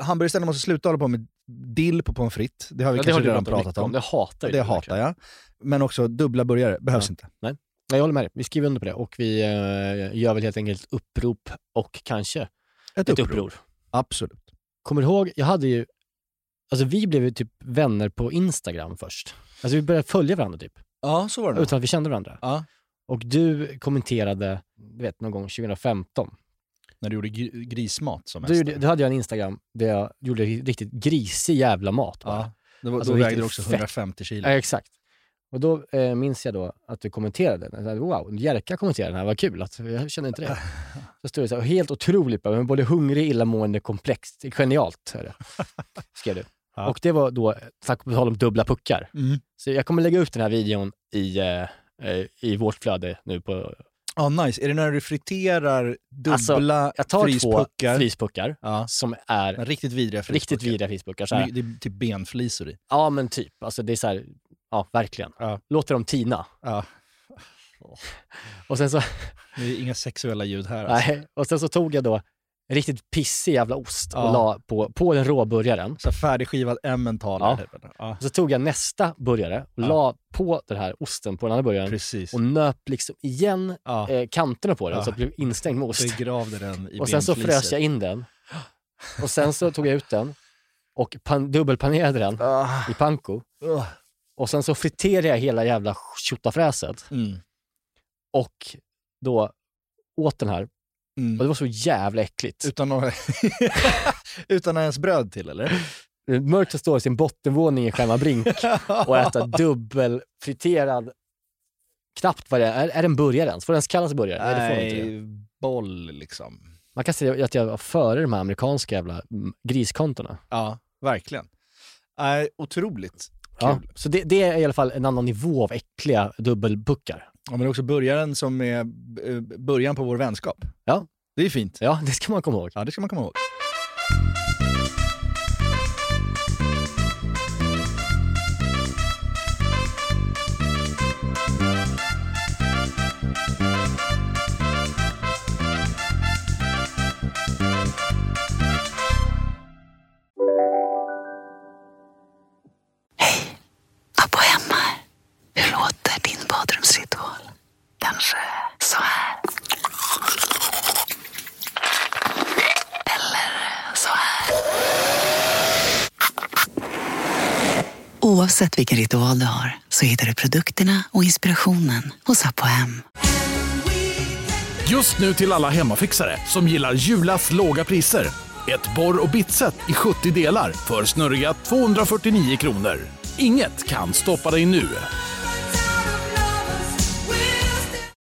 Hamburgerställen måste sluta hålla på med dill på pommes frites. Det har vi Ja, det kanske har redan pratat mycket om. Det hatar Det hatar jag. Men också dubbla burgare, behövs Ja. inte. Nej, jag håller med dig. Vi skriver under på det och vi eh, gör väl helt enkelt upprop och kanske Ett, ett uppror. uppror. Absolut. Kommer du ihåg, jag hade ju, alltså vi blev ju typ vänner på Instagram först. Alltså vi började följa varandra typ, Ja, så var det. utan att vi kände varandra. Ja. Och du kommenterade, du vet någon gång 2015. När du gjorde gr- grismat som mest. gjorde, då hade jag en Instagram där jag gjorde riktigt grisig jävla mat bara. ja. Det var, Alltså då vägde du också fett. 150 kilo. Ja, exakt. Och då eh, minns jag då att du kommenterade. Wow, Jerka kommenterade den här, vad kul. Att, jag kände inte det. Så stod det så här, helt otroligt, bara, men både hungrig, illamående, komplext. Genialt, är det. skrev du. Ja. Och det var då, tack på tal om dubbla puckar. Mm. Så jag kommer lägga ut den här videon i, eh, i vårt flöde nu på... Ja, nice. Är det när du friterar dubbla Alltså, Jag tar två fryspuckar? frispuckar Ja. som är Men Riktigt vidriga fryspuckar. riktigt vidriga frispuckar. Så här. Det är typ benflisor i. Ja, men typ. Alltså det är så här, ja, verkligen. Ja. Låter dem tina. Ja. Och sen så, Det är inga sexuella ljud här. Alltså. nej, och sen så tog jag då en riktigt pissig jävla ost och Ja. la på, på den rå burgaren. Så färdigskivad emmentaler. Ja. Typ. Ja, så tog jag nästa burgare och Ja. la på den här osten på den andra burgaren precis. och nöp liksom igen Ja. eh, kanterna på den Ja. så att det blev instängd med ost. Begravde den i Och sen så frös jag in den. Och sen så tog jag ut den och pan- dubbelpanerade den Ah. i panko. Ugh. Och sen så friterade jag hela jävla tjottafräset Mm. och då åt den här. Mm. Och det var så jävla äckligt. Utan, några... Utan ens bröd till eller? Mörkt att stå i sin bottenvåning i Skärma Brink och äta dubbelfriterad, knappt vad det är. Är, det en burgare ens? Får det ens kallas burgare? Nej, det får det inte. Nej, boll liksom. Man kan säga att jag var före de här amerikanska jävla mm, griskontona. Ja, verkligen. Nej, otroligt Ja, kul. så det, det är i alla fall en annan nivå av äckliga dubbelpuckar. Ja, men det är också börjaren som är eh, början på vår vänskap. Ja. Det är fint. Ja, det ska man komma ihåg. Ja, det ska man komma ihåg. Abbo hemma. Hur låter badrumsritual? Kanske så här? Eller så här? Oavsett vilken ritual du har så hittar du produkterna och inspirationen hos Apohem. Just nu till alla hemmafixare som gillar Julas låga priser. Ett borr och bitset i 70 delar för snurriga 249 kronor. Inget kan stoppa dig nu.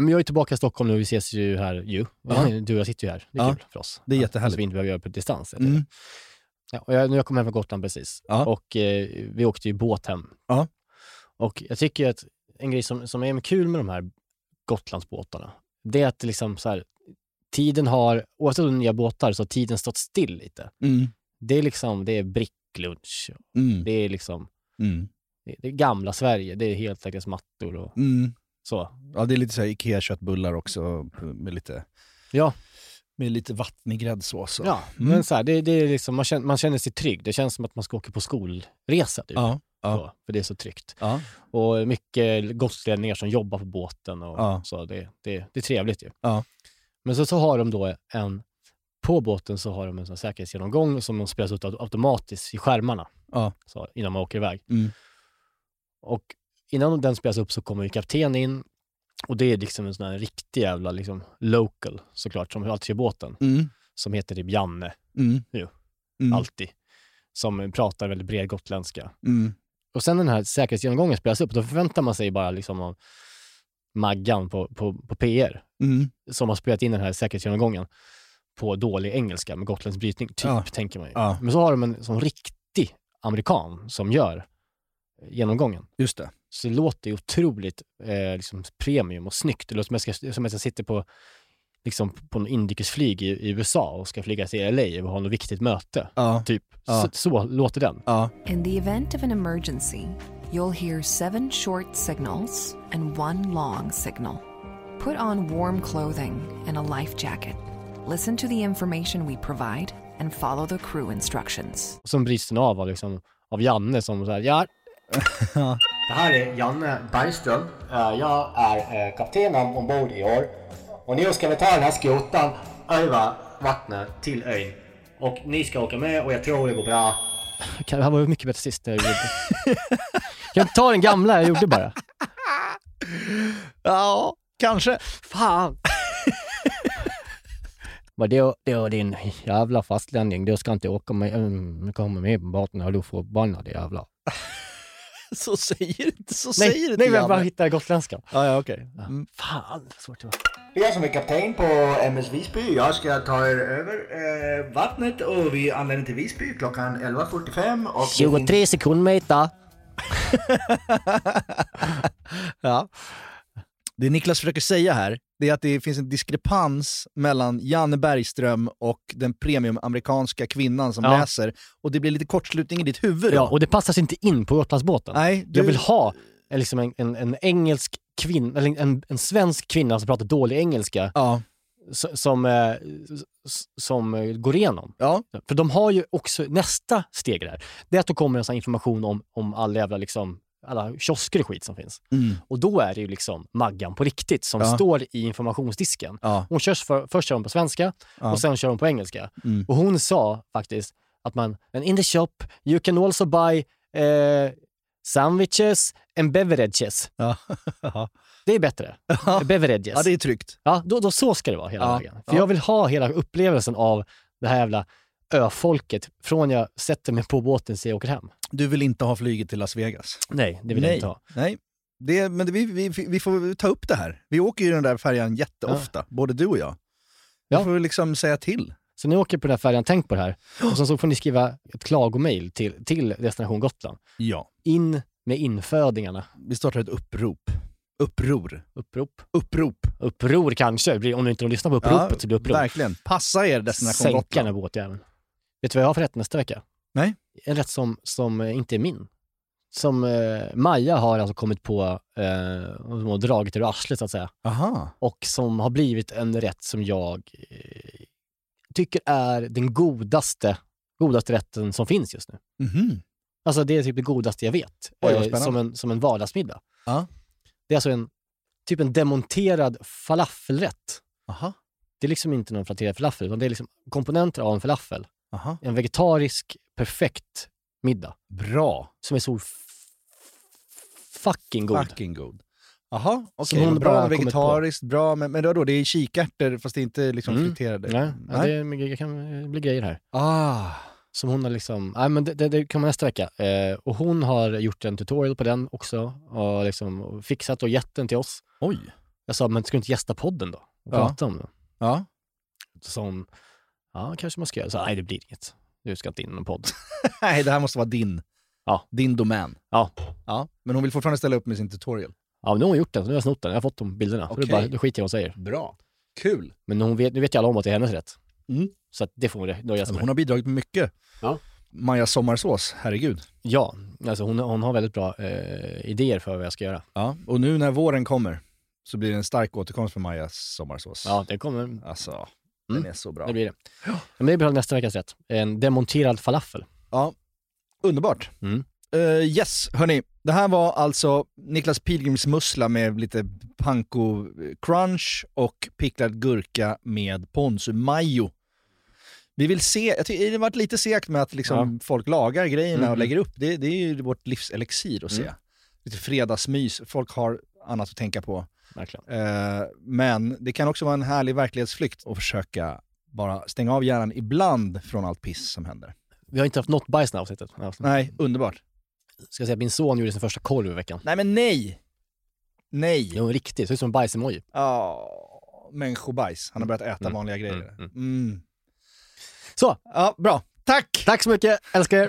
Men jag är tillbaka i Stockholm nu, vi ses ju här ju. Ja. Du och jag sitter ju här, det är Ja, kul för oss. det är jättehärligt. Så vi inte behöver göra det på distans. Mm. Ja, och jag, jag kommit hem från Gotland precis. Ja. Och eh, vi åkte ju båt hem. Ja. Och jag tycker att en grej som, som är kul med de här Gotlandsbåtarna, det är att liksom så här, tiden har, oavsett om nya båtar, så har tiden stått still lite. Mm. Det är liksom, det är bricklunch, Mm. det är liksom, Mm. det, det är gamla Sverige, det är heltäckningsmattor och Mm. Så. Ja, det är lite så Ikea-köttbullar också med lite, Ja, med lite vattnig gräddsås. ja. Mm. men så här, det, det är liksom, man, känner, man känner sig trygg. Det känns som att man ska åka på skolresa. Typ. Ja. Ja. Så, för det är så tryggt. Ja. Och mycket gotlänningar som jobbar på båten och Ja. så. Det, det, det är trevligt ju. Ja. Men så, så har de då en, på båten så har de en sån säkerhetsgenomgång som de spelas ut automatiskt i skärmarna så, innan man åker iväg. Mm. Och innan den spelas upp så kommer ju kapten in och det är liksom en sån här riktig jävla liksom, local såklart som alltid kör båten. Mm. Som heter typ Janne, Mm. Jo. Mm. alltid. Som pratar väldigt bred gotländska. Mm. Och sen den här säkerhetsgenomgången spelas upp, då förväntar man sig bara liksom av Maggan på, på, på PR, Mm. som har spelat in den här säkerhetsgenomgången på dålig engelska med gotländsk brytning, typ, Ja. tänker man ju. Ja. Men så har de en sån riktig amerikan som gör genomgången. Just det. Så det låter ju otroligt eh, liksom premium och snyggt. Det låter som att jag, ska, som att jag sitter på, liksom, på en inrikesflyg i, i USA och ska flyga till LA och ha något viktigt möte. Ja. Typ. Ja. Så, så låter den. Ja. In the event of an emergency, you'll hear seven short signals and one long signal. Put on warm clothing and a life jacket. Listen to the information we provide and follow the crew instructions. Bryts den av av, liksom, av Janne som så här, ja. Det här är Janne Bergström. Eh, Jag är eh, kaptenen ombord i år. Och nu ska vi ta den här skutan över vattnet till ön. Och ni ska åka med och jag tror det går bra. Det här var ju mycket bättre sist. Jag gjorde. kan jag ta den gamla jag gjorde bara? Ja, kanske. Fan! Men det, det är din jävla fastlänning. Du ska inte åka med, um, komma med på båten och du förbannad jävla. Så säger inte, så Nej, säger inte nej men bara hittar gotländska. Ja, ja okej. Mm. Fan, vad svårt det var. Det är jag som är kapten på MS Visby. Jag ska ta er över eh, vattnet och vi anländer till Visby klockan 11.45. Och 23 sekundmeter. Ja. Det Niklas försöker säga här, det är att det finns en diskrepans mellan Janne Bergström och den premium-amerikanska kvinnan som Ja. läser. Och det blir lite kortslutning i ditt huvud då. Ja, och det passar sig inte in på Gotlandsbåten. Nej, du... Jag vill ha en, liksom en, en, en engelsk kvinna, eller en, en svensk kvinna som pratar dålig engelska Ja. s- som, eh, s- som eh, går igenom. Ja. För de har ju också, nästa steg där, det är att då kommer en sån här information om, om alla jävla liksom, alla kiosker och skit som finns. Mm. Och då är det ju liksom Maggan på riktigt som Ja. står i informationsdisken. Ja. Hon körs för, först kör hon på svenska Ja. och sen kör hon på engelska. Mm. Och hon sa faktiskt att man, "And in the shop you can also buy eh, sandwiches and beverages. Ja. Det är bättre. Beverages. ja, det är tryggt. Ja, då, då så ska det vara hela vägen. För ja. jag vill ha hela upplevelsen av det här jävla öfolket från jag sätter mig på båten till jag åker hem. Du vill inte ha flyget till Las Vegas? Nej, det vill Nej. jag inte ha. Nej. Det, men det, vi, vi, vi får ta upp det här. Vi åker ju den där färjan jätteofta, både du och jag. Ja. Vi får liksom säga till. Så ni åker på den här färjan, tänk på det här. Och sen så får ni skriva ett klagomail till, till Destination Gotland. Ja. In med infödingarna. Vi startar ett upprop. Uppror. Upprop. Upprop. Uppror kanske. Om du inte lyssnar på uppropet så blir det uppror. verkligen. Passa er Destination Sänka den Gotland. här båtjäveln. Vet du vad jag har för rätt nästa vecka? Nej. En rätt som, som eh, inte är min. Som eh, Maja har alltså kommit på eh, som har dragit ur arslet så att säga. Aha. Och som har blivit en rätt som jag eh, tycker är den godaste, godaste rätten som finns just nu. Mhm. Alltså det är typ det godaste jag vet. Oj, eh, som, en, som en vardagsmiddag. Ja. Det är alltså en, typ en demonterad falafelrätt. Aha. Det är liksom inte någon friterad falafel, utan det är liksom komponenter av en falafel. Aha. En vegetarisk, perfekt middag. Bra. Som är så fucking god. Fucking god. Jaha, okej. Hon Bra vegetariskt, bra med, men då, det är kikärtor fast det är inte liksom Mm. friterade? Nej, ja, det, är, det kan det blir grejer här. Ah. Som hon har liksom, nej men det, det, det kommer nästa vecka. Eh, och hon har gjort en tutorial på den också och liksom fixat och gett den till oss. Oj. Jag sa, men ska du inte gästa podden då? Och Ja. prata om den? Ja. Så hon, ja kanske man ska göra. Så, nej det blir inget. Du ska inte in i någon podd. Nej, det här måste vara din. Ja. Din domän. Ja. ja. Men hon vill fortfarande ställa upp med sin tutorial. Ja, men nu har hon gjort den, så nu har jag snott den. Jag har fått de bilderna. Så Okej. det bara, då skiter jag i vad hon säger. Bra. Kul. Men hon vet, nu vet ju alla om att det är hennes rätt. Mm. Så det får hon nöja sig med. hon har bidragit med mycket. Ja. Maja sommarsås, herregud. Ja, alltså hon, hon har väldigt bra eh, idéer för vad jag ska göra. Ja. Och nu när våren kommer så blir det en stark återkomst för Majas sommarsås. Ja, det kommer. Alltså, Mm. den är så bra. Det blir det. Ja, men det blir nästa veckas rätt. En demonterad falafel. Ja, underbart. Mm. Eh, yes, hörni. Det här var alltså Niklas Pilgrims mussla med lite panko crunch och picklad gurka med ponzu mayo. Vi vill se, jag tycker det har varit lite segt med att liksom folk lagar grejerna och Mm. lägger upp. Det, det är ju vårt livselixir att se. Mm. Lite fredagsmys, folk har annat att tänka på. Verkligen. Eh, men det kan också vara en härlig verklighetsflykt att försöka bara stänga av hjärnan ibland från allt piss som händer. Vi har inte haft något bajs i avsnittet. Nej, underbart. Ska jag säga att min son gjorde sin första korv i veckan. Nej men nej! Nej! Jo, riktigt. Det ser ut som en bajsemoji. Ja, människobajs. Han har börjat äta Mm, vanliga grejer. mm, mm. Mm. Så, Ja, bra. Tack! tack så mycket. Älskar er.